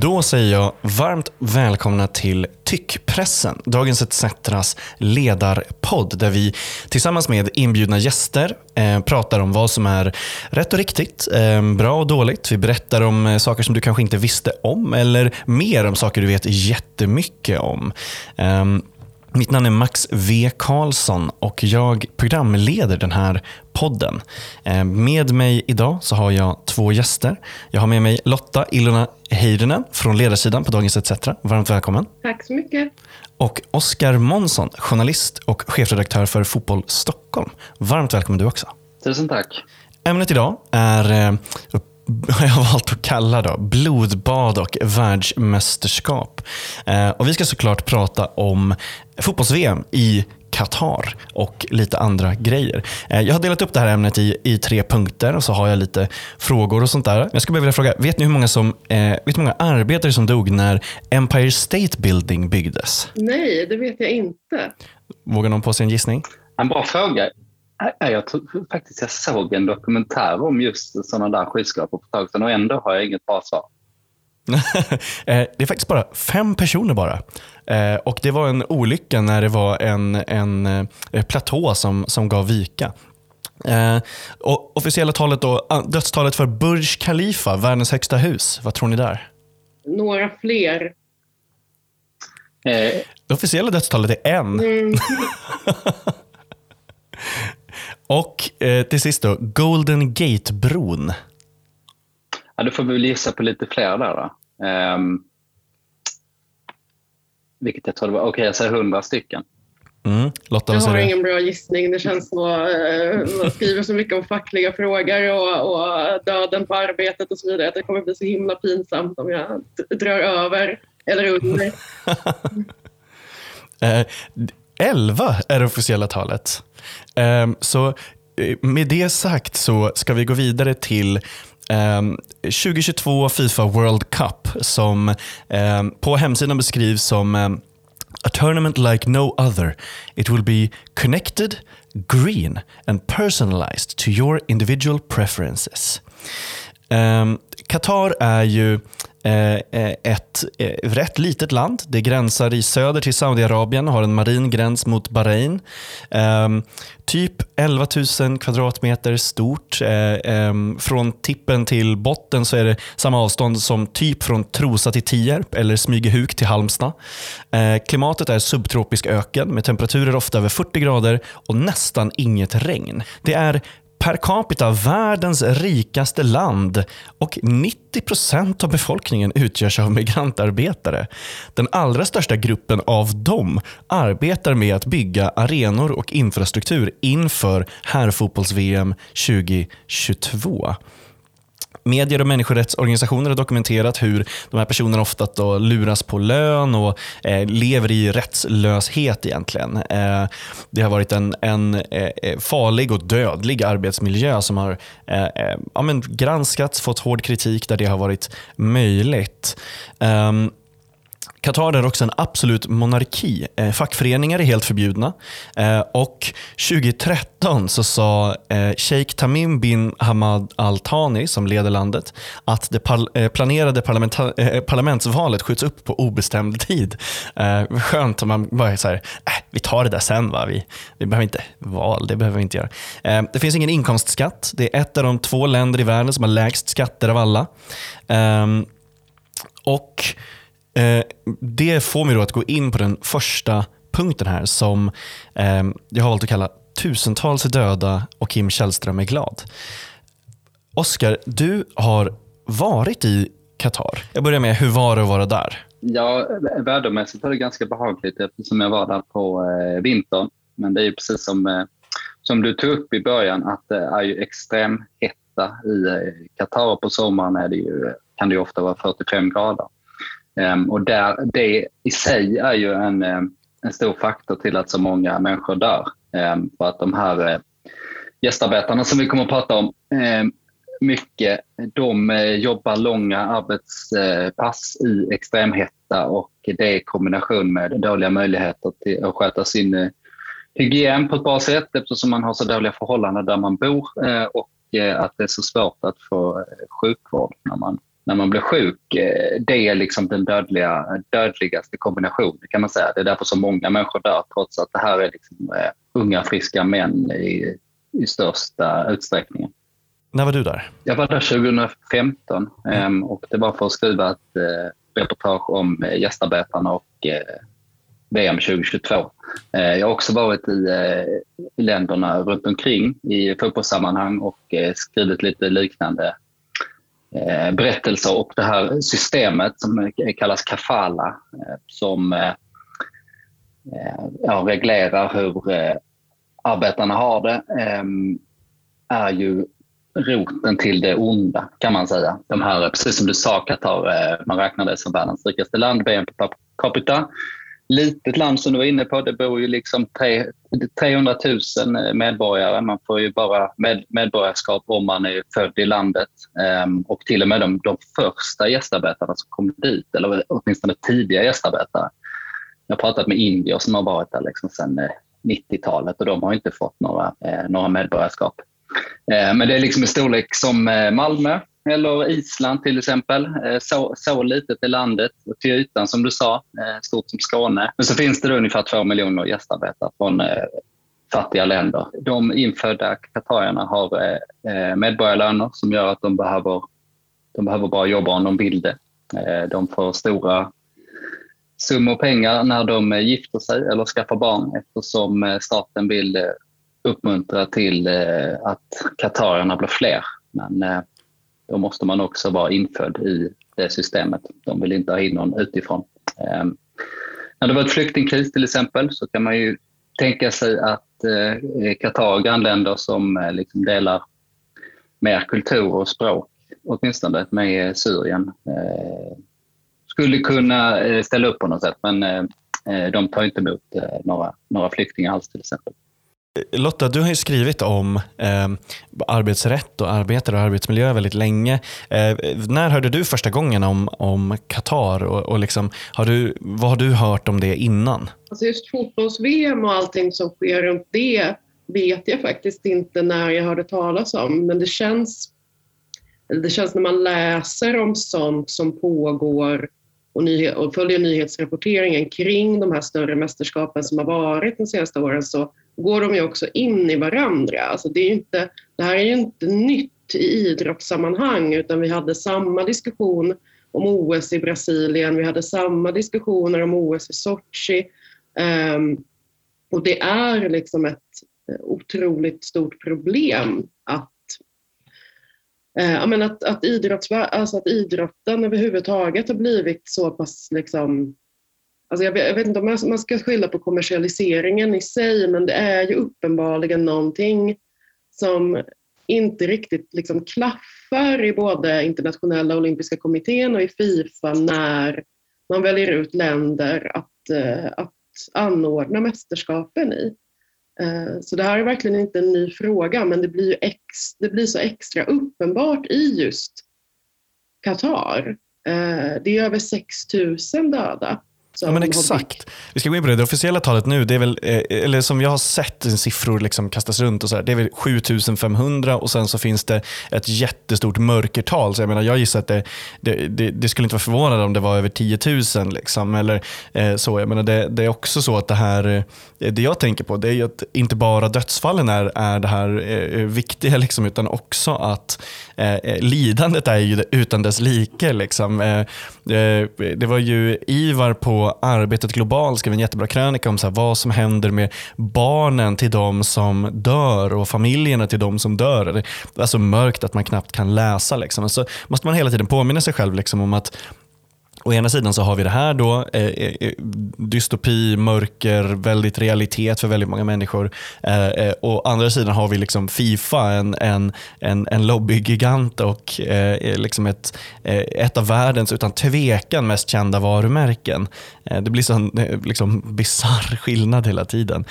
Då säger jag varmt välkomna till Tyckpressen, Dagens ETCs ledarpodd där vi tillsammans med inbjudna gäster eh, pratar om vad som är rätt och riktigt, eh, bra och dåligt. Vi berättar om eh, saker som du kanske inte visste om eller mer om saker du vet jättemycket om. Ehm, mitt namn är Max V Karlsson och jag programleder den här podden. Eh, med mig idag så har jag två gäster. Jag har med mig Lotta Ilona Heidenen från ledarsidan på Dagens ETC. Varmt välkommen. Tack så mycket. Och Oskar Månsson, journalist och chefredaktör för Fotboll Stockholm. Varmt välkommen du också. Tusen tack. Ämnet idag är eh, jag har valt att kalla då, blodbad och världsmästerskap. Eh, och vi ska såklart prata om fotbolls-VM i Qatar och lite andra grejer. Eh, jag har delat upp det här ämnet i, i tre punkter och så har jag lite frågor och sånt där. Jag skulle vilja fråga, vet ni hur många, som, eh, vet hur många arbetare som dog när Empire State Building byggdes? Nej, det vet jag inte. Vågar någon på sig en gissning? En bra fråga. Jag tror faktiskt jag såg en dokumentär om just sådana där skyskrapor på tag sedan och ändå har jag inget bra svar. Eh, det är faktiskt bara fem personer bara. Eh, och Det var en olycka när det var en, en eh, platå som, som gav vika. och officiella talet då, dödstalet för Burj Khalifa, världens högsta hus. Vad tror ni där? Några fler. Det officiella dödstalet är en. Mm. Och eh, till sist då, Golden Gate-bron. Ja, då får vi väl gissa på lite fler där. Um, vilket jag tror det var. Okej, okay, jag säger hundra stycken. Mm. Lotta, jag har det? ingen bra gissning. Det känns som att eh, man skriver så mycket om fackliga frågor och, och, döden på arbetet och så vidare. Det kommer bli så himla pinsamt om jag drar över eller under. Eh, 11 är det officiella talet. Ehm, så eh, med det sagt så ska vi gå vidare till ehm, 2022 Fifa World Cup som ehm, på hemsidan beskrivs som A tournament like no other. It will be connected, green and personalized to your individual preferences. Qatar är ju Eh, eh, ett eh, rätt litet land. Det gränsar i söder till Saudiarabien och har en marin gräns mot Bahrain. Ehm, typ 11 000 kvadratmeter stort. Eh, ehm, från tippen till botten så är det samma avstånd som typ från Trosa till Tierp eller Smygehuk till Halmstad. Klimatet är subtropisk öken med temperaturer ofta över 40 grader och nästan inget regn. Det är per capita världens rikaste land och 90 procent av befolkningen utgörs av migrantarbetare. Den allra största gruppen av dem arbetar med att bygga arenor och infrastruktur inför herrfotbolls-VM 2022 medier och människorättsorganisationer har dokumenterat hur de här personerna ofta då luras på lön och eh, lever i rättslöshet egentligen. Eh, det har varit en, en eh, eh farlig och dödlig arbetsmiljö som har eh, eh, ja, men granskats, fått hård kritik där det har varit möjligt. Um, Qatar är också en absolut monarki. Eh, fackföreningar är helt förbjudna. Eh, och 2013 så sa eh, Sheikh Tamim bin Hamad Al Thani, som leder landet, att det eh, planerade eh, parlamentsvalet skjuts upp på obestämd tid. Eh, skönt om man bara så här, äh, vi tar det där sen. Va? Vi, vi behöver inte val, det behöver vi inte göra. Det finns ingen inkomstskatt. Det är ett av de två länder i världen som har lägst skatter av alla. Ehm, och Eh, det får mig då att gå in på den första punkten här som eh, jag har valt att kalla tusentals döda och Kim Källström är glad. Oskar, du har varit i Qatar. Jag börjar med, hur var det att vara där? Ja, vädermässigt var det ganska behagligt eftersom jag var där på eh, vintern. Men det är ju precis som, eh, som du tog upp i början att det är ju extrem hetta i eh, Qatar. På sommaren är det ju, kan det ofta vara 45 grader. Ehm, och där, det i sig är ju en, ehm, en stor faktor till att så många människor dör. Ehm, för att de här eh, gästarbetarna som vi kommer att prata om mycket, de eh, jobbar långa arbetspass eh, i extremhetta och det i kombination med dåliga möjligheter till att sköta sin hygien på ett bra sätt eftersom man har så dåliga förhållanden där man bor och att det är så svårt att få sjukvård när man när man blir sjuk, eh, det är liksom den dödliga, dödligaste kombinationen kan man säga. Det är därför så många människor dör trots att det här är liksom, uh, unga friska män i, i största utsträckning. När var du där? Jag var där 2015 mm. um, och det var för att skriva ett uh, reportage om gästarbetarna och VM 2022. Uh, jag har också varit i, länderna runt omkring i fotbollssammanhang och skrivit lite liknande Eh, Eh, berättelser och det här systemet som kallas kafala eh, som eh, ja, reglerar hur arbetarna har det ehm, är ju roten till det onda kan man säga. De här, precis som du sa, Qatar, man räknar det som världens rikaste land, BNP per capita litet land som du var inne på. Det bor ju liksom 300 000 eh, medborgare. Man får ju bara med, medborgarskap om man är född i landet. Ehm, och till och med de, de första gästarbetarna som kom dit, eller åtminstone tidiga gästarbetare. Jag har pratat med indier som har varit där liksom sedan eh, 90-talet och de har inte fått några, eh, några medborgarskap. Ehm, men det är liksom i storlek som Malmö, eller Island till exempel. Eh, så, så litet är landet till ytan som du sa, eh, stort som Skåne. Men så finns det ungefär två miljoner gästarbetare från eh, fattiga länder. De infödda katarierna har medborgarlöner som gör att de behöver, de behöver bara jobba om de vill det. De får stora summor pengar när de gifter sig eller skaffar barn eftersom staten vill uppmuntra till att katarierna blir fler. Men då måste man också vara infödd i det systemet. De vill inte ha in någon utifrån. Eh, när det var ett flyktingkris till exempel så kan man ju tänka sig att eh, Qatar och grannländer som eh, liksom delar mer kultur och språk, åtminstone med Syrien, eh, skulle kunna eh, ställa upp på något sätt. Men eh, eh de tar inte emot eh, några, några flyktingar alls till exempel. Eh, Lotta, du har ju skrivit om eh, arbetsrätt och arbetare och arbetsmiljö väldigt länge. Eh, när hörde du första gången om, om Qatar? Och, och liksom, har du, vad har du hört om det innan? Alltså just fotbolls-VM och allting som sker runt det vet jag faktiskt inte när jag hörde talas om. Men det känns, det känns när man läser om sånt som pågår och, nyhet, och följer nyhetsrapporteringen kring de här större mästerskapen som har varit de senaste åren så går de ju också in i varandra. Alltså det, är inte, det här är ju inte nytt i idrottssammanhang utan vi hade samma diskussion om OS i Brasilien, vi hade samma diskussioner om OS i Sochi. Um, och det är liksom ett eh, otroligt stort problem att, uh, att, att, idrotts, alltså att idrotten överhuvudtaget har blivit så pass liksom, Alltså jag, vet, jag vet inte om man ska skylla på kommersialiseringen i sig, men det är ju uppenbarligen någonting som inte riktigt liksom klaffar i både internationella olympiska kommittén och i Fifa när man väljer ut länder att, eh, att anordna mästerskapen i. Eh, så det här är verkligen inte en ny fråga, men det blir, ex, det blir så extra uppenbart i just Qatar. Eh, det är över 6 000 döda. Ja, men exakt. Vi ska gå in på det. Det officiella talet nu, det är väl, eh, eller som jag har sett siffror liksom kastas runt, och så här, det är väl 7500 och sen så finns det ett jättestort mörkertal. Så jag, menar, jag gissar att det, det, det, det skulle inte vara förvånande om det var över 10 000. Liksom, eller, eh, så. Jag menar, det, det, är också så att det här, eh, det jag tänker på, det är att inte bara dödsfallen är, är det här eh, viktiga, liksom, utan också att eh, lidandet är ju utan dess like. Liksom. Eh, det var ju Ivar på Arbetet Globalt skrev en jättebra krönika om så vad som händer med barnen till de som dör och familjerna till de som dör. Det är så mörkt att man knappt kan läsa. Liksom. Så måste man hela tiden påminna sig själv liksom, om att Å ena sidan så har vi det här då, eh, eh, eh, dystopi, mörker, väldigt realitet för väldigt många människor. Eh, eh, å andra sidan har vi liksom Fifa, en, en, en, en lobbygigant och eh, eh liksom ett, eh, ett av världens utan tvekan mest kända varumärken. det blir en liksom, bisarr skillnad hela tiden.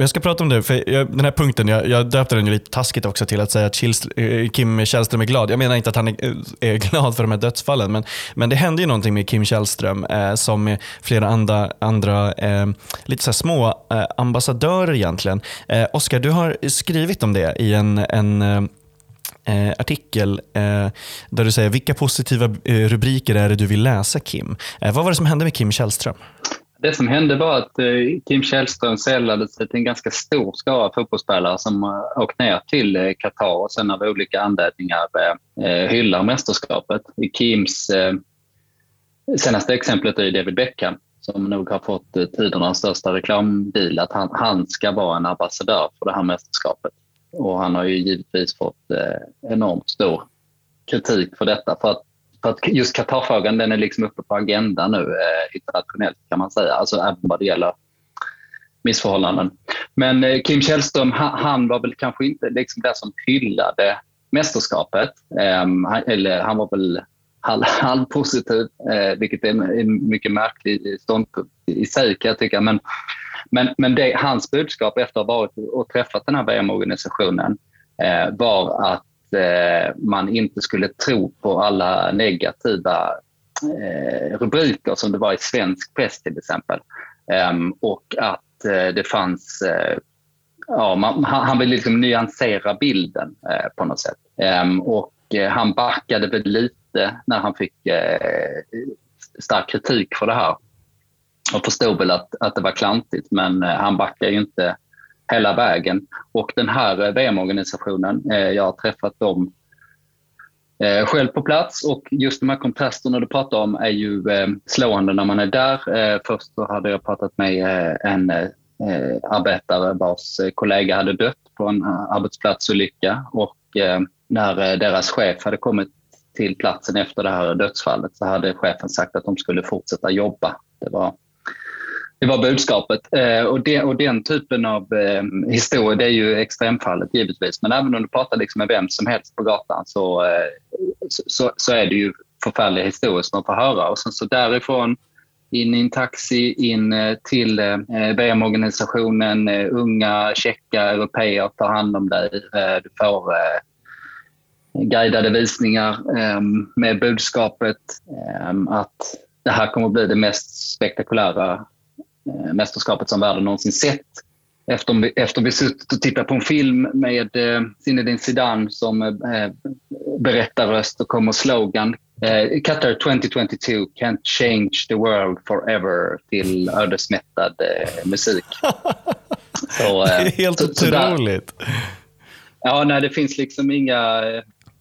Jag ska prata om det, för jag, den här punkten, jag, jag döpte den ju lite taskigt också till att säga att Chils, eh, Kim Källström är glad. Jag menar inte att han är, eh, är, glad för de här dödsfallen, men, men det hände ju någonting med Kim Källström eh, som med flera andra, andra eh, lite så små eh, ambassadörer egentligen. Eh, Oskar, du har skrivit om det i en, en eh, eh artikel där du säger vilka positiva rubriker är det du vill läsa Kim? vad var det som hände med Kim Källström? Det som hände var att eh, Kim Källström sällade sig till en ganska stor skara fotbollsspelare som eh, åkt ner till eh, Qatar och sen av olika anledningar hyllar mästerskapet. Kims senaste exemplet är David Beckham som nog har fått tidernas största reklamdeal att han, han ska vara en ambassadör för det här mästerskapet. Och han har ju givetvis fått enormt stor kritik för detta. För att för att just Qatar-frågan den är liksom uppe på agendan nu eh, internationellt kan man säga, alltså även vad det gäller missförhållanden. Men eh, Kim Källström, han, han, var väl kanske inte liksom den som hyllade mästerskapet. Eh, han, eller han var väl halvpositiv, eh, vilket är en, en, mycket märklig ståndpunkt i sig kan jag tycka. Men, men, men det, hans budskap efter att ha varit och träffat den här VM-organisationen eh, var att Eh, man inte skulle tro på alla negativa eh, rubriker som det var i svensk press till exempel. Um, och att eh, det fanns eh, ja, man, han, han ville liksom nyansera bilden eh, på något sätt. Um, och eh, han backade väl lite när han fick eh, stark kritik för det här. Och förstod väl att, att det var klantigt, men eh, han backade ju inte hela vägen. Och den här eh, VM-organisationen, eh, jag har träffat dem eh, själv på plats och just de här kontrasterna du pratar om är ju slående när man är där. Först så hade jag pratat med en arbetare vars kollega hade dött på en arbetsplatsolycka och när deras chef hade kommit till platsen efter det här dödsfallet så hade chefen sagt att de skulle fortsätta jobba. Det var det var budskapet. Eh, och, det, och den typen av eh, historia, det är ju extremfallet givetvis. Men även om du pratar liksom med vem som helst på gatan eh, så, så, så, är det ju förfärliga historier som man får höra. Och sen så därifrån in i en taxi, in till VM-organisationen. Unga, tjecka europeer tar hand om dig. Du får guidade visningar med budskapet att det här kommer att bli det mest spektakulära mästerskapet som världen någonsin sett. Efter vi, efter vi suttit och tittat på en film med eh, Zinedine Zidane som eh, berättarröst och kommer slogan eh, Qatar 2022 can't change the world forever till ödesmättad eh, musik. Så, eh, det är helt så, otroligt. Så ja, nej, det finns liksom inga,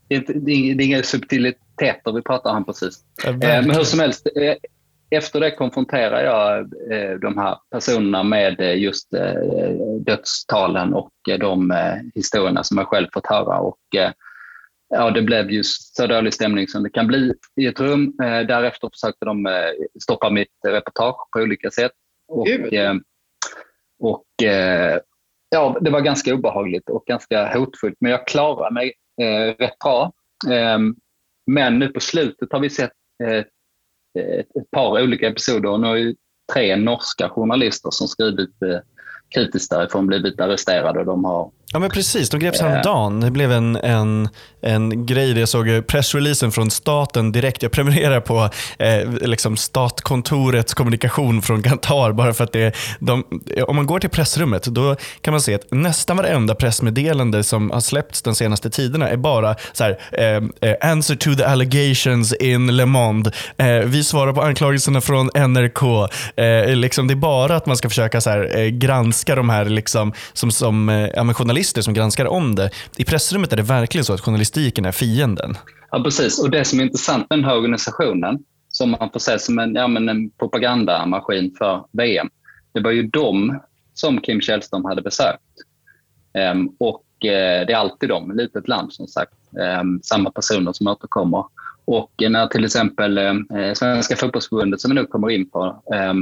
det är, det är inga subtiliteter vi pratar om precis. Ja, men hur som helst, efter det konfronterar jag eh, de här personerna med eh, just eh, dödstalen och de historierna som jag själv fått höra. Och, ja, det blev just så dålig stämning som det kan bli i ett rum. Därefter försökte de stoppa mitt reportage på olika sätt. Och, och ja, det var ganska obehagligt och ganska hotfullt, men jag klarade mig rätt bra. Men nu på slutet har vi sett ett, par olika episoder. Och nu har ju tre norska journalister som skrivit eh, kritiskt därifrån blivit arresterade och de har Ja men precis, de greps häromdagen. Det blev en, en, en grej där jag såg pressreleasen från staten direkt. Jag prenumererar på eh, liksom statkontorets kommunikation från Qatar bara för att det de, om man går till pressrummet då kan man se att nästan varenda pressmeddelande som har släppts de senaste tiderna är bara så här, eh, eh answer to the allegations in Le Monde. Eh, vi svarar på anklagelserna från NRK. Eh, liksom, det är bara att man ska försöka så här, eh, granska de här liksom, som, som eh, ja, journalister som granskar om det. I pressrummet är det verkligen så att journalistiken är fienden. Ja, precis. Och det som är intressant med den här organisationen, som man får se som en, ja, men en propagandamaskin för VM, det var ju de som Kim Källström hade besökt. Um, och uh, det är alltid de, ett litet land som sagt, um, samma personer som återkommer. Och när till exempel eh, Svenska fotbollsförbundet, som vi nu kommer in på, eh,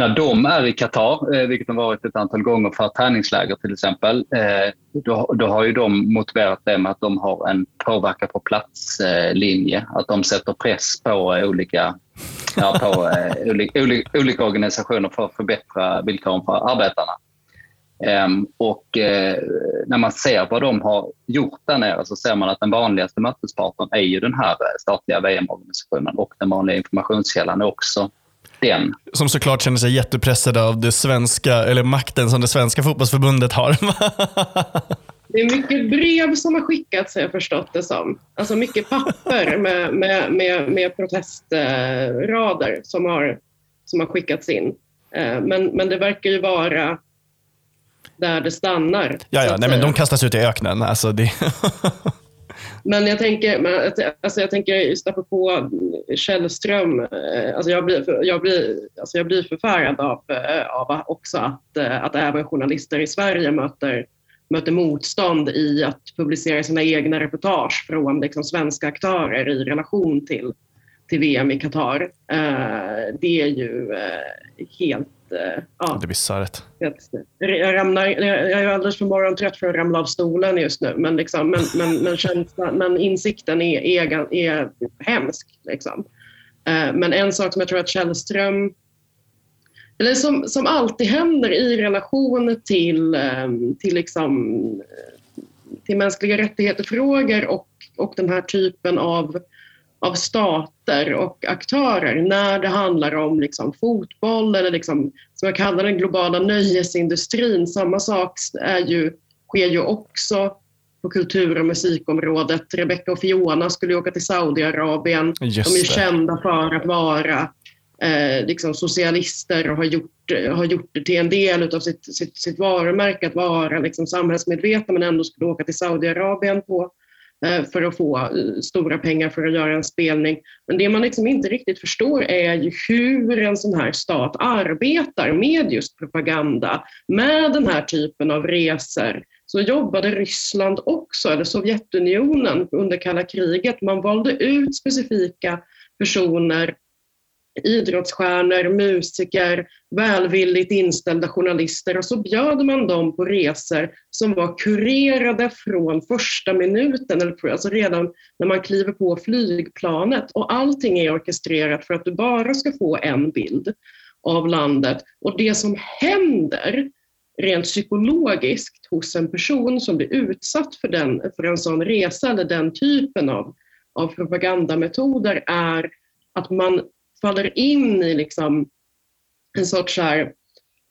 när de är i Qatar, eh, vilket de varit ett antal gånger för träningsläger till exempel, eh, då, då, har ju de motiverat det med att de har en påverkan på platslinje. Att de sätter press på eh, olika, ja, på, olika, olika, organisationer för att förbättra villkoren för arbetarna. Ehm, och när man ser vad de har gjort där nere så ser man att den vanligaste mötespartnern är ju den här statliga VM-organisationen och den vanliga informationskällan är också den. Som såklart känner sig jättepressad av det svenska, eller makten som det svenska fotbollsförbundet har. det är mycket brev som har skickats har jag förstått det som. Alltså mycket papper med, med, med, med protestrader som har, som har skickats in. Eh, men, men det verkar ju vara där det stannar. Ja, ja. Nej, men de kastas ut i öknen. Alltså det... Men jag tänker, alltså jag tänker just apropå Källström, eh, alltså jag, blir, jag, blir, alltså jag blir förfärad av, eh, av också att, eh, att även journalister i Sverige möter, möter motstånd i att publicera sina egna reportage från liksom svenska aktörer i relation till, till VM i Qatar. Det är ju helt ja, det är bisarrt. Jag, ramlar, jag är alldeles för morgontrött för att ramla av stolen just nu, men, liksom, men, men, men, känslan, men insikten är, är, är hemsk. Liksom. Eh, men en sak som jag tror att Källström eller som, som alltid händer i relation till, ehm, till, liksom, till mänskliga rättigheter-frågor och, och den här typen av av stater och aktörer när det handlar om liksom fotboll eller liksom, som jag kallar den globala nöjesindustrin. Samma sak är ju, sker ju också på kultur och musikområdet. Rebecca och Fiona skulle åka till Saudiarabien. De är ju kända för att vara eh, liksom socialister och har gjort, har gjort det till en del av sitt, sitt, sitt varumärke att vara liksom samhällsmedvetna men ändå skulle åka till Saudiarabien på Eh, för att få eh, stora pengar för att göra en spelning. Men det man liksom inte riktigt förstår är ju hur en sån här stat arbetar med just propaganda, med den här typen av resor. Så jobbade Ryssland också, eller Sovjetunionen under kalla kriget. Man valde ut specifika personer idrottsstjärnor, musiker, välvilligt inställda journalister och så bjöd man dem på resor som var kurerade från första minuten, eller alltså redan när man kliver på flygplanet. Och allting är orkestrerat för att du bara ska få en bild av landet. Och det som händer rent psykologiskt hos en person som blir utsatt för, den, för en sån resa eller den typen av, av propagandametoder är att man faller in i liksom en sorts här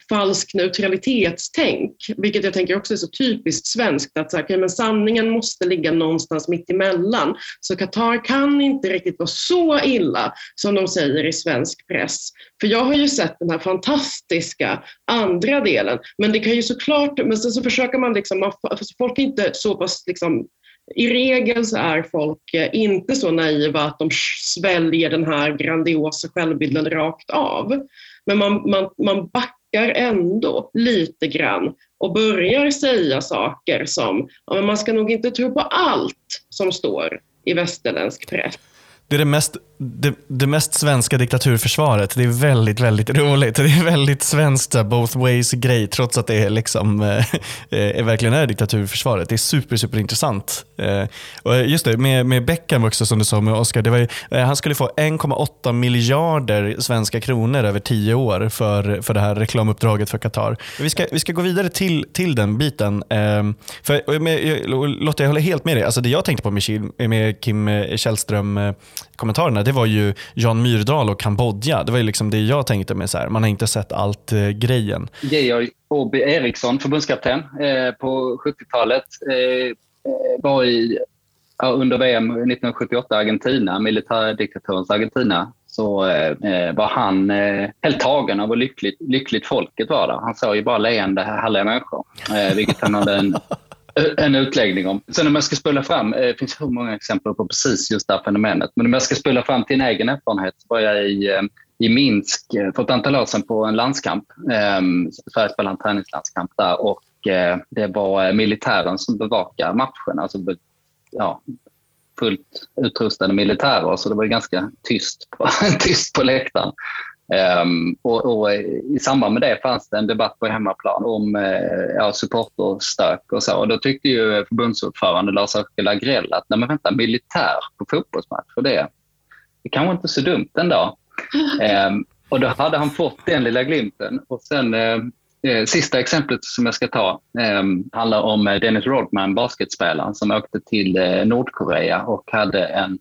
falsk neutralitetstänk, vilket jag tänker också är så typiskt svenskt, att så här, okay, men sanningen måste ligga någonstans mitt emellan. Så Qatar kan inte riktigt vara så illa som de säger i svensk press. För jag har ju sett den här fantastiska andra delen, men det kan ju såklart, men sen så försöker man liksom, alltså folk är inte så pass liksom i regel så är folk eh, inte så naiva att de sväljer den här grandiosa självbilden rakt av. Men man, man, man backar ändå lite grann och börjar säga saker som ja, man ska nog inte tro på allt som står i västerländsk press. Det är det mest, det, det, mest svenska diktaturförsvaret. Det är väldigt, väldigt roligt. Det är väldigt svenskt, both ways grej, trots att det är liksom, är eh, eh, verkligen är diktaturförsvaret. Det är super, super intressant. Eh, och just det, med, med Beckham också som du sa med Oscar. Det var ju, han skulle få 1,8 miljarder svenska kronor över tio år för, för det här reklamuppdraget för Qatar. Vi ska, vi ska gå vidare till, till den biten. För, med, Lotta, jag håller helt med dig. Alltså det jag tänkte på med, med Kim Källström kommentarerna, det var ju Jan Myrdal och Kambodja. Det var ju liksom det jag tänkte med så här, man har inte sett allt-grejen. Eh, Georg Åby Eriksson, förbundskapten eh, på 70-talet, eh, var i, under VM 1978 Argentina, militärdiktaturens Argentina, så eh, var han eh, helt tagen av hur lyckligt, lyckligt folket var där. Han såg ju bara leende, härliga människor, eh, vilket han hade en Eh, en utläggning om. Sen om jag ska spola fram, eh, det finns hur många exempel på precis just det här fenomenet, men om jag ska spola fram till en egen erfarenhet så var jag i, eh, i Minsk för ett antal år sedan på en landskamp. Eh, Sverige spelade en träningslandskamp där och det var militären som bevakade matchen, alltså ja, fullt utrustade militärer så det var ganska tyst på, tyst på läktaren. Um, och, och, I samband med det fanns det en debatt på hemmaplan om uh, ja, supporterstök och så. Och då tyckte ju förbundsordförande Lars-Åke Lagrell att nej men vänta, militär på fotbollsmatch, för det, det kanske inte så dumt ändå. Um, och då hade han fått den lilla glimten. Och sen uh, Eh, sista exemplet som jag ska ta eh, handlar om eh, Dennis Rodman, basketspelaren som åkte till eh, Nordkorea och hade en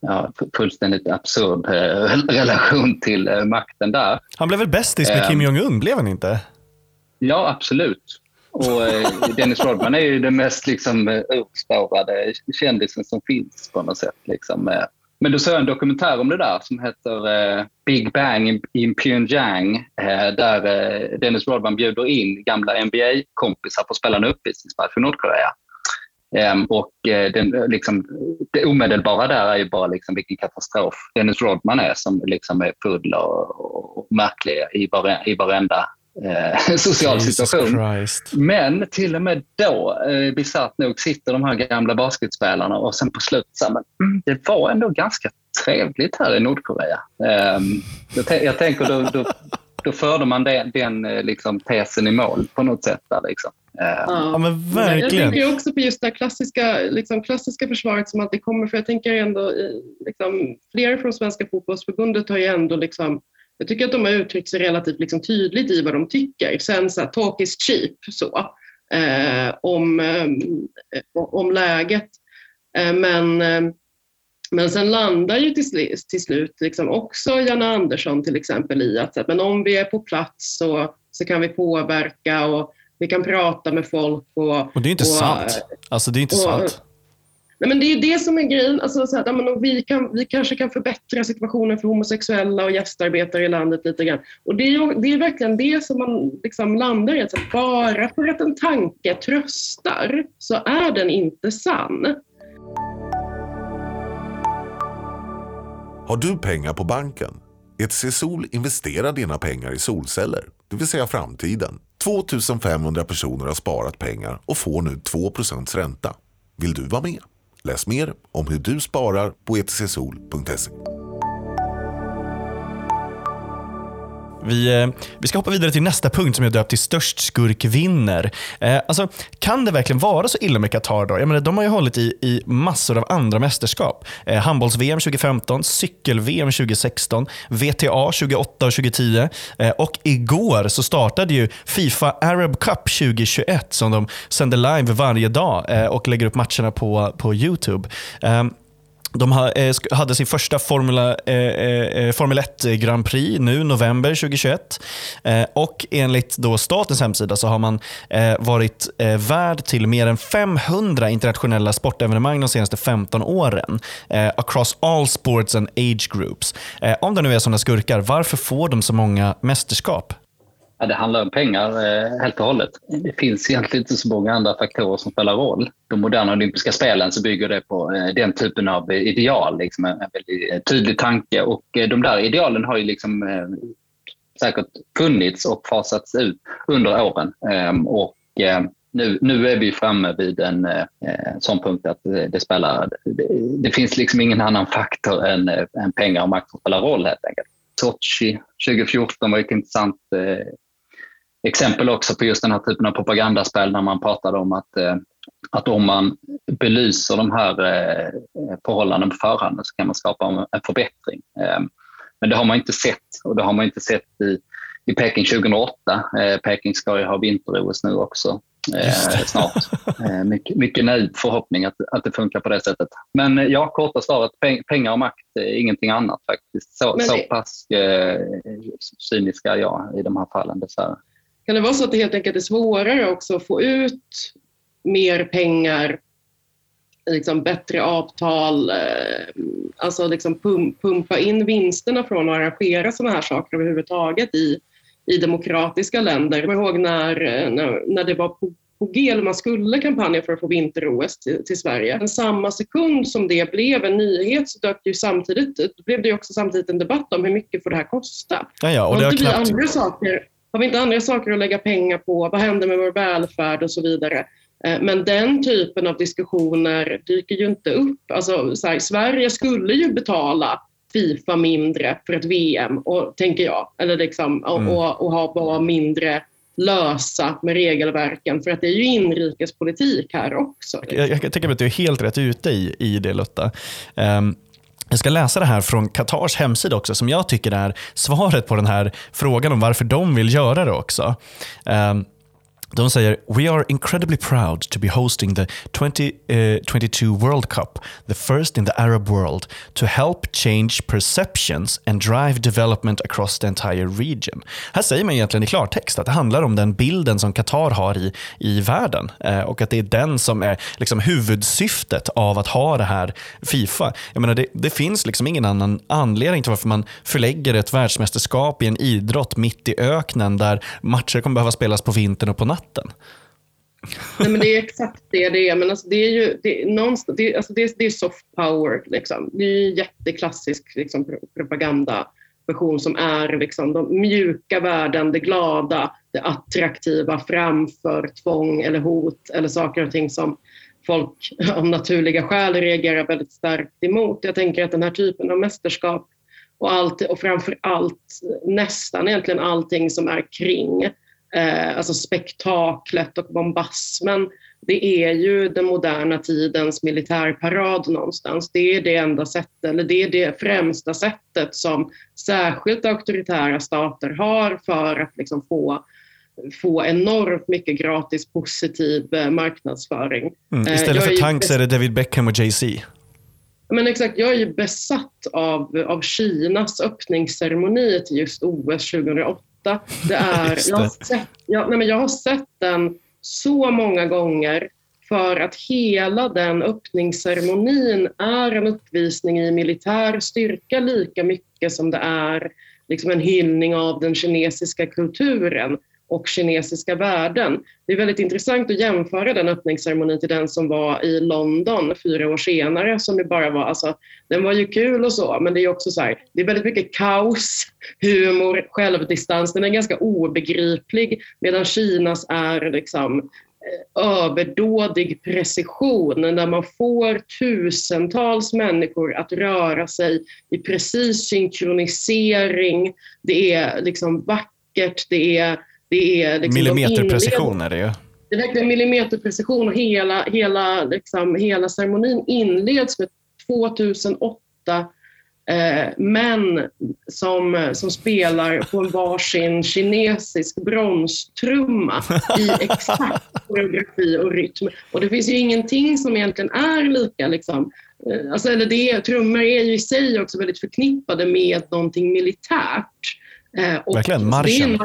ja, fullständigt absurd eh, relation till eh, makten där. Han blev väl bästis med Kim Jong-Un, blev han inte? Ja, absolut. Och Dennis Rodman är ju den mest liksom, urspårade kändisen som finns på något sätt. Liksom. Men då såg jag en dokumentär om det där som heter eh, Big Bang in, Pyongyang eh, där eh, Dennis Rodman bjuder in gamla NBA-kompisar på att spela en uppvisningsmatch för Nordkorea. Um, och uh, den, liksom, det omedelbara där är ju bara liksom vilken katastrof Dennis Rodman är som liksom är full och, och märklig i, vare, i varenda eh, social Jesus situation. Christ. Men till och med då, eh, bisarrt nog, sitter de här gamla basketspelarna och sen på slutet så men, mm, det var ändå ganska trevligt här i Nordkorea. Eh, jag, jag tänker då, då, då förde man den, den eh, liksom, tesen i mål på något sätt. Där, liksom. Ehm. Ja, men verkligen. Jag tänker också på just det klassiska, liksom, klassiska försvaret som alltid kommer, för jag tänker ändå, liksom, flera från Svenska fotbollsförbundet har ju ändå liksom, jag tycker att de har uttryckt sig relativt liksom tydligt i vad de tycker. Sen så här, talk is cheap så, eh, om, eh, om läget. Eh, men, eh, men sen landar ju till, till slut liksom också Janne Andersson till exempel i att men om vi är på plats så, så kan vi påverka och vi kan prata med folk. Och, och det är inte och, sant. Alltså det är inte och, sant. Nej, men det är ju det som är grejen. Alltså, så här, men vi, kan, vi kanske kan förbättra situationen för homosexuella och gästarbetare i landet lite grann. Och det är, det är verkligen det som man liksom landar i. Alltså, bara för att en tanke tröstar så är den inte sann. Har du pengar på banken? ETC Sol investerar dina pengar i solceller, det vill säga framtiden. 2500 personer har sparat pengar och får nu 2% ränta. Vill du vara med? Läs mer om hur du sparar på etcsol.se. Vi, eh, vi ska hoppa vidare till nästa punkt som jag döpt till störst skurk vinner. Eh, alltså, kan det verkligen vara så illa med Qatar då? Jag menar, de har ju hållit i, i massor av andra mästerskap. Eh, Handbolls-VM 2015, cykel-VM 2016, VTA 2008 och 2010 eh, och igår så startade ju Fifa Arab Cup 2021 som de sänder live varje dag eh, och lägger upp matcherna på, på YouTube. Eh, de eh, hade sin första Formula, eh, eh, eh Formel 1 Grand Prix nu november 2021. Eh, och enligt då statens hemsida så har man eh, varit eh, värd till mer än 500 internationella sportevenemang de senaste 15 åren. Eh, across all sports and age groups. om det nu är sådana skurkar, varför får de så många mästerskap? Ja, det handlar om pengar eh, helt och hållet. Det finns egentligen inte så många andra faktorer som spelar roll. De moderna olympiska spelen så bygger det på eh, den typen av eh, ideal, liksom en väldigt eh, tydlig tanke. Och eh, de där idealen har ju liksom säkert funnits och fasats ut under åren. Ehm, och nu, nu är vi framme vid en eh, sån punkt att det spelar... Det, det, finns liksom ingen annan faktor än, än pengar och makt som spelar roll helt enkelt. Sochi 2014 var ett intressant eh, exempel också på just den här typen av propagandaspel när man pratade om att, eh, att om man belyser de här eh, förhållandena på förhand så kan man skapa en förbättring. Eh, men det har man inte sett och det har man inte sett i, i Peking 2008. Peking ska ju ha vinter-OS nu också eh, snart. Eh, mycket, mycket naiv förhoppning att, att det funkar på det sättet. Men ja, korta svaret, peng, pengar och makt är ingenting annat faktiskt. Så, det... så pass eh, cyniska är jag i de här fallen dessvärre. Kan det vara så att det helt enkelt är svårare också att få ut mer pengar, liksom bättre avtal, eh, alltså liksom pumpa in vinsterna från att arrangera sådana här saker överhuvudtaget i, i demokratiska länder. Jag kommer ihåg när, eh, när, när det var på, på G, man skulle kampanja för att få vinter-OS till, till, Sverige. Men samma sekund som det blev en nyhet så dök ju samtidigt, blev det också samtidigt en debatt om hur mycket får det här kosta. Ja, ja, och det har knappt... andra saker har vi inte andra saker att lägga pengar på? Vad händer med vår välfärd och så vidare? Eh, men den typen av diskussioner dyker ju inte upp. Alltså, så här, Sverige skulle ju betala Fifa mindre för ett VM, och, tänker jag. Eller liksom, och, mm. och, och ha bara mindre lösa med regelverken, för att det är ju inrikespolitik här också. Jag, jag tänker att du är helt rätt ute i, i det Lotta. Um, jag ska läsa det här från Qatars hemsida också, som jag tycker är svaret på den här frågan om varför de vill göra det också. Um, de säger “We are incredibly proud to be hosting the 2022 uh, eh, World Cup, the first in the Arab world, to help change perceptions and drive development across the entire region”. Här säger man egentligen i klartext att det handlar om den bilden som Qatar har i, i världen eh, och att det är den som är liksom huvudsyftet av att ha det här Fifa. Jag menar, det, det finns liksom ingen annan anledning till varför man förlägger ett världsmästerskap i en idrott mitt i öknen där matcher kommer behöva spelas på vintern och på natten vatten. Nej, men det är exakt det det är. Men alltså, det är ju det, någonstans, det, alltså, det, det är soft power. Liksom. Det är en jätteklassisk liksom, propagandaversion som är liksom, de mjuka värden, det glada, det attraktiva framför tvång eller hot eller saker och ting som folk av naturliga skäl reagerar väldigt starkt emot. Jag tänker att den här typen av mästerskap och, allt, och framför allt nästan egentligen allting som är kring eh, alltså spektaklet och bombasmen, det är ju den moderna tidens militärparad någonstans. Det är det enda sättet, eller det är det främsta sättet som särskilt auktoritära stater har för att liksom få få enormt mycket gratis positiv eh, marknadsföring. Mm. Eh, Istället för tanks är det David Beckham och Jay-Z. Men exakt, jag är ju besatt av, av Kinas öppningsceremoni till just OS 2008 8. Det är, jag, har sett, jag, nej men jag har sett den så många gånger för att hela den öppningsceremonin är en uppvisning i militär styrka lika mycket som det är liksom en hyllning av den kinesiska kulturen och kinesiska värden. Det är väldigt intressant att jämföra den öppningsceremonin till den som var i London fyra år senare. Som det bara var, alltså, den var ju kul och så, men det är också så här, det är väldigt mycket kaos, humor, självdistans. Den är ganska obegriplig, medan Kinas är liksom eh, överdådig precision där man får tusentals människor att röra sig i precis synkronisering. Det är liksom vackert, det är det är liksom Millimeterprecision är det ju. Det är verkligen millimeterprecision och hela, hela, liksom, hela ceremonin inleds med 2008 eh, män som, som spelar på en varsin kinesisk bronstrumma i exakt koreografi och rytm. Och det finns ju ingenting som egentligen är lika liksom, eh, Alltså, eller det, trummor är ju i sig också väldigt förknippade med någonting militärt. Eh, och Verkligen, marschen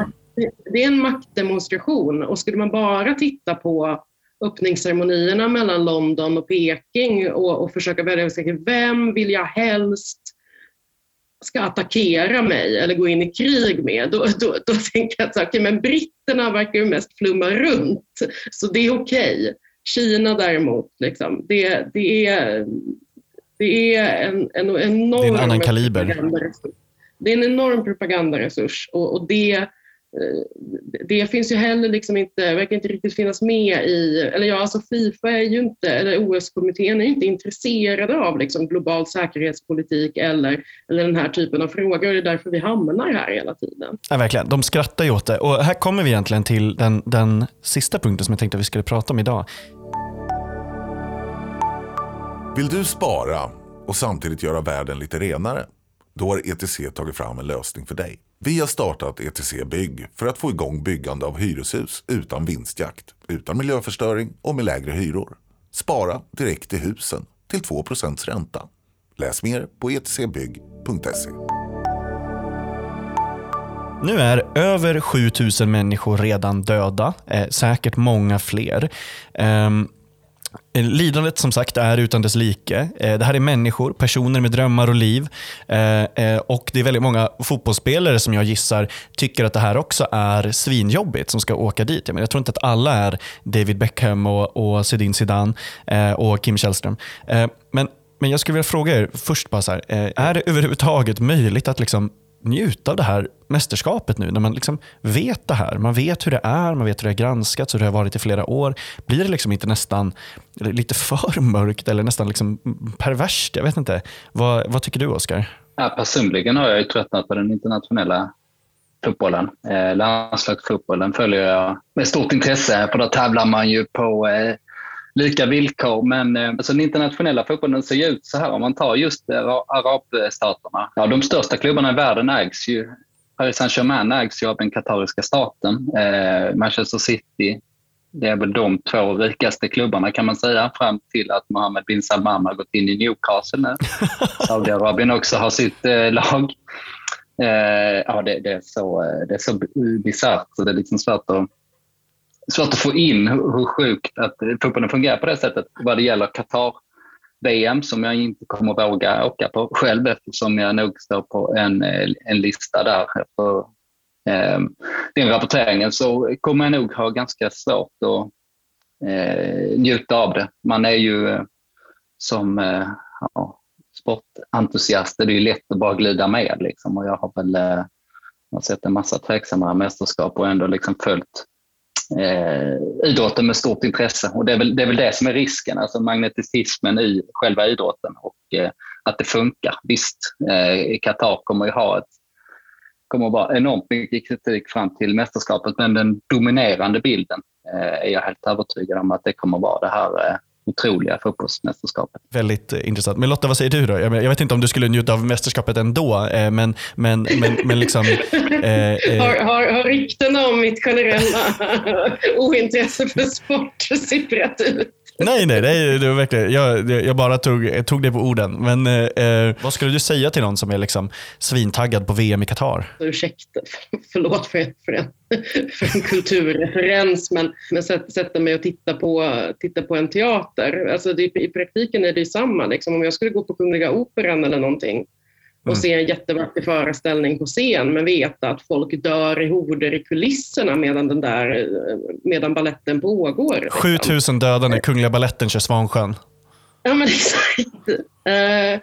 det är en maktdemonstration och skulle man bara titta på öppningsceremonierna mellan London och Peking och, och försöka välja vem vill jag helst ska attackera mig eller gå in i krig med, då, då, då tänker jag att okay, men britterna verkar ju mest flumma runt, så det är okej. Okay. Kina däremot, liksom, det, det, är, det är en, en enorm... Det är en annan kaliber. Det är en enorm propagandaresurs och, och det det finns ju heller liksom inte, verkar inte riktigt finnas med i, eller ja, alltså Fifa är ju inte, eller OS-kommittén är ju inte intresserade av liksom global säkerhetspolitik eller, eller den här typen av frågor. Det är därför vi hamnar här hela tiden. Ja, verkligen. De skrattar ju åt det. Och här kommer vi egentligen till den, den sista punkten som jag tänkte att vi skulle prata om idag. Vill du spara och samtidigt göra världen lite renare? Då har ETC tagit fram en lösning för dig. Vi har startat ETC Bygg för att få igång byggande av hyreshus utan vinstjakt, utan miljöförstöring och med lägre hyror. Spara direkt i husen till 2 ränta. Läs mer på etcbygg.se. Nu är över 7000 människor redan döda, eh, säkert många fler. Um, Eh, Eh, lidandet som sagt är utan dess like. Eh, det här är människor, personer med drömmar och liv. Eh, och Det är väldigt många fotbollsspelare som jag gissar tycker att det här också är svinjobbigt som ska åka dit. Jag, tror inte att alla är David Beckham och, och Zidane Zidane och Kim Källström. Men, men jag skulle vilja fråga er först, bara så här, är det överhuvudtaget möjligt att liksom njuta av det här mästerskapet nu, när man liksom vet det här. Man vet hur det är, man vet hur det har granskats och hur det har varit i flera år. Blir det liksom inte nästan lite för mörkt eller nästan liksom perverst? Jag vet inte. Vad, vad tycker du, Oskar? Ja, personligen har jag ju tröttnat på den internationella fotbollen. Eh, landslagsfotbollen följer jag med stort intresse, för då tävlar man ju på eh, lika villkor. Men eh, alltså, den internationella fotbollen ser ju ut så här om man tar just eh, arabstaterna. Ja, de största klubbarna i världen ägs ju Paris Saint-Germain ägs ju av den katariska staten. Eh, Manchester City, det är väl de två rikaste klubbarna kan man säga fram till att Mohammed bin Salman har gått in i Newcastle nu. Saudiarabien också har sitt eh, lag. Eh, ja, det, det, är så, det är så bisarrt så det är liksom svårt att, svårt att få in hur, sjukt att eh, fotbollen fungerar på det sättet vad det gäller Qatar. VM som jag inte kommer våga åka på själv eftersom jag nog står på en, eh, en lista där efter eh, den rapporteringen så kommer jag nog ha ganska svårt att eh, njuta av det. Man är ju eh, som eh, ja, sportentusiast, det är ju lätt att bara glida med liksom. och jag har väl eh, jag har sett en massa tveksamma mästerskap och ändå liksom följt eh, idrotten med stort intresse. Och det är, väl, det är väl det som är risken, alltså magnetismen i själva idrotten och eh, att det funkar. Visst, eh, Qatar kommer ju ha ett kommer att vara enormt mycket kritik fram till mästerskapet, men den dominerande bilden eh, är jag helt övertygad om att det kommer att vara det här eh, otroliga fotbollsmästerskapet. Väldigt eh, intressant. Men Lotta, vad säger du då? Jag, vet inte om du skulle njuta av mästerskapet ändå, eh, men, men, men, men liksom... Eh, eh. Har, har, har ryktena om mitt generella ointresse för sport sipprat ut? Nej, nej, nej det var verkligen, jag, jag bara tog, tog det på orden. Men eh, eh, vad skulle du säga till någon som är liksom svintaggad på VM i Qatar? Ursäkta, förlåt för, för, en, för en kulturreferens, men, men sätta mig och titta på, titta på en teater. Alltså det, I praktiken är det samma. Liksom. Om jag skulle gå på Kungliga Operan eller någonting och mm. se en jättevacker föreställning på scen men veta att folk dör i horder i kulisserna medan, den där, medan balletten pågår. Liksom. 7000 döda när Kungliga Balletten kör Svansjön. Ja, men exakt. Uh,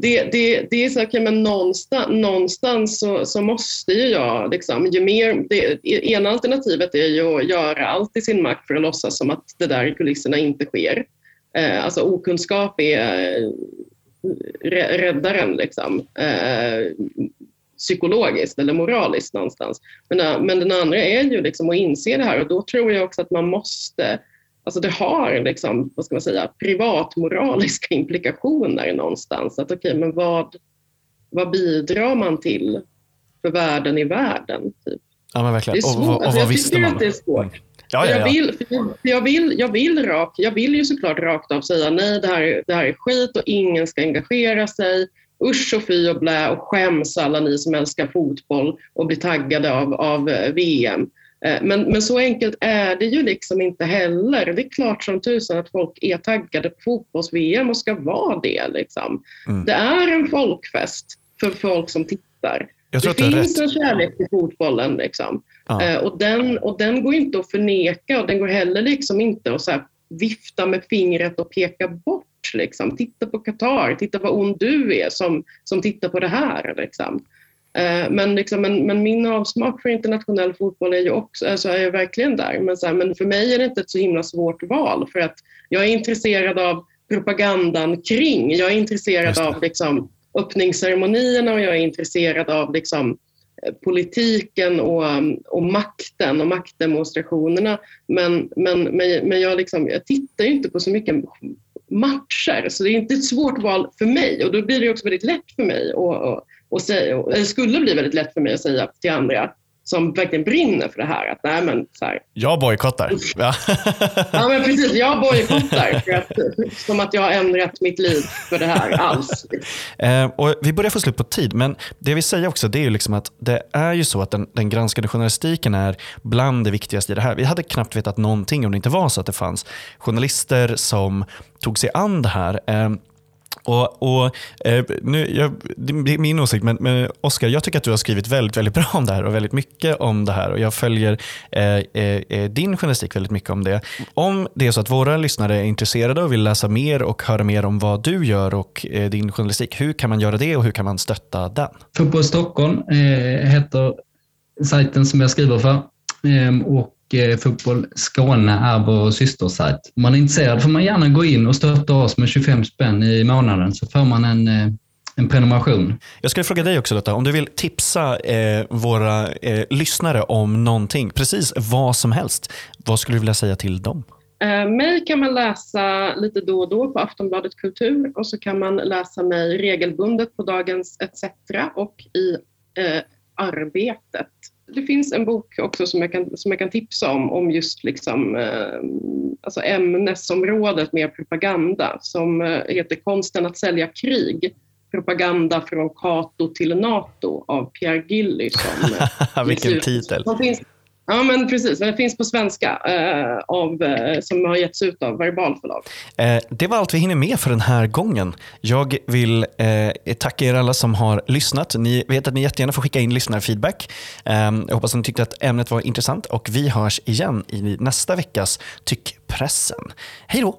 det, det, det är så, okay, men någonstans, någonstans så, så måste ju jag, liksom, ju mer, det, ena alternativet är ju att göra allt i sin makt för att låtsas som att det där i kulisserna inte sker. Uh, alltså okunskap är räddaren liksom, eh, psykologiskt eller moraliskt någonstans. Men, eh, men den andra är ju liksom att inse det här och då tror jag också att man måste Alltså det har liksom, vad ska man säga, privatmoraliska implikationer någonstans. Att okay, men vad, vad bidrar man till för världen i världen? Typ? Ja, men verkligen. Och, och, och, vad visste man? Att det är svårt. Ja, ja, ja. Jag, vill, jag, vill, jag, vill rak, jag vill ju såklart rakt av säga nej, det här, det här är skit och ingen ska engagera sig. Usch och fy och blä och skäms alla ni som älskar fotboll och blir taggade av, av eh, VM. Eh, men, men så enkelt är det ju liksom inte heller. Det är klart som tusan att folk är taggade på fotbolls-VM och ska vara det. Liksom. Mm. Det är en folkfest för folk som tittar. Det finns en kärlek till fotbollen. Liksom. Ja. Eh, och, den, och den går inte att förneka och den går heller liksom inte att så här, vifta med fingret och peka bort. Liksom. Titta på Qatar, titta vad ond du är som, som tittar på det här. Liksom. Eh, men, liksom, men, men, min avsmak för internationell fotboll är ju också, alltså är ju verkligen där. Men, så här, men för mig är det inte ett så himla svårt val för att jag är intresserad av propagandan kring. Jag är intresserad av liksom, öppningsceremonierna och jag är intresserad av liksom, eh, politiken och, mm, och makten och maktdemonstrationerna. Men, men, men, men jag, liksom, jag tittar inte på så mycket matcher, så det är inte ett svårt val för mig. Och då blir det också väldigt lätt för mig, och, och, och säga, eller skulle bli väldigt lätt för mig att säga till andra som verkligen brinner för det här. Att, nej, men, så här. Jag bojkottar. Ja. ja, men precis. Jag bojkottar. För att, som att jag har ändrat mitt liv för det här alls. Eh, och vi börjar få slut på tid, men det jag vill säga också det är ju liksom att det är ju så att den, den granskande journalistiken är bland det viktigaste i det här. Vi hade knappt vetat någonting om det inte var så att det fanns journalister som tog sig an det här. Eh, och, och, eh, nu, jag, det är min åsikt, men, men Oskar, jag tycker att du har skrivit väldigt, väldigt bra om det här och väldigt mycket om det här. Och Jag följer eh, eh, eh, din journalistik väldigt mycket om det. Om det är så att våra lyssnare är intresserade och vill läsa mer och höra mer om vad du gör och eh, din journalistik, hur kan man göra det och hur kan man stötta den? Fotboll Stockholm eh, heter sajten som jag skriver för. Ehm, och Fotboll Skåne är vår systersajt. Om man är intresserad får man gärna gå in och stötta oss med 25 spänn i månaden så får man en, eh, en prenumeration. Jag skulle fråga dig också Lotta, om du vill tipsa eh, våra eh, lyssnare om någonting, precis vad som helst. Vad skulle du vilja säga till dem? Eh, mig kan man läsa lite då och då på Aftonbladet Kultur och så kan man läsa mig regelbundet på Dagens ETC och i eh, Arbetet. Det finns en bok också som jag kan, som jag kan tipsa om, om just liksom, eh, alltså ämnesområdet med propaganda som eh, heter Konsten att sälja krig. Propaganda från Cato till Nato av Pierre Gilly. Som, eh, Vilken titel. som finns, ja, men precis. Den finns på svenska eh, av, eh, som har getts ut av Verbal förlag. Eh, det var allt vi hinner med för den här gången. Jag vill eh, tacka er alla som har lyssnat. Ni vet att ni jättegärna får skicka in lyssnarfeedback. Eh, jag hoppas att ni tyckte att ämnet var intressant och vi hörs igen i nästa veckas Tyckpressen. Hej då!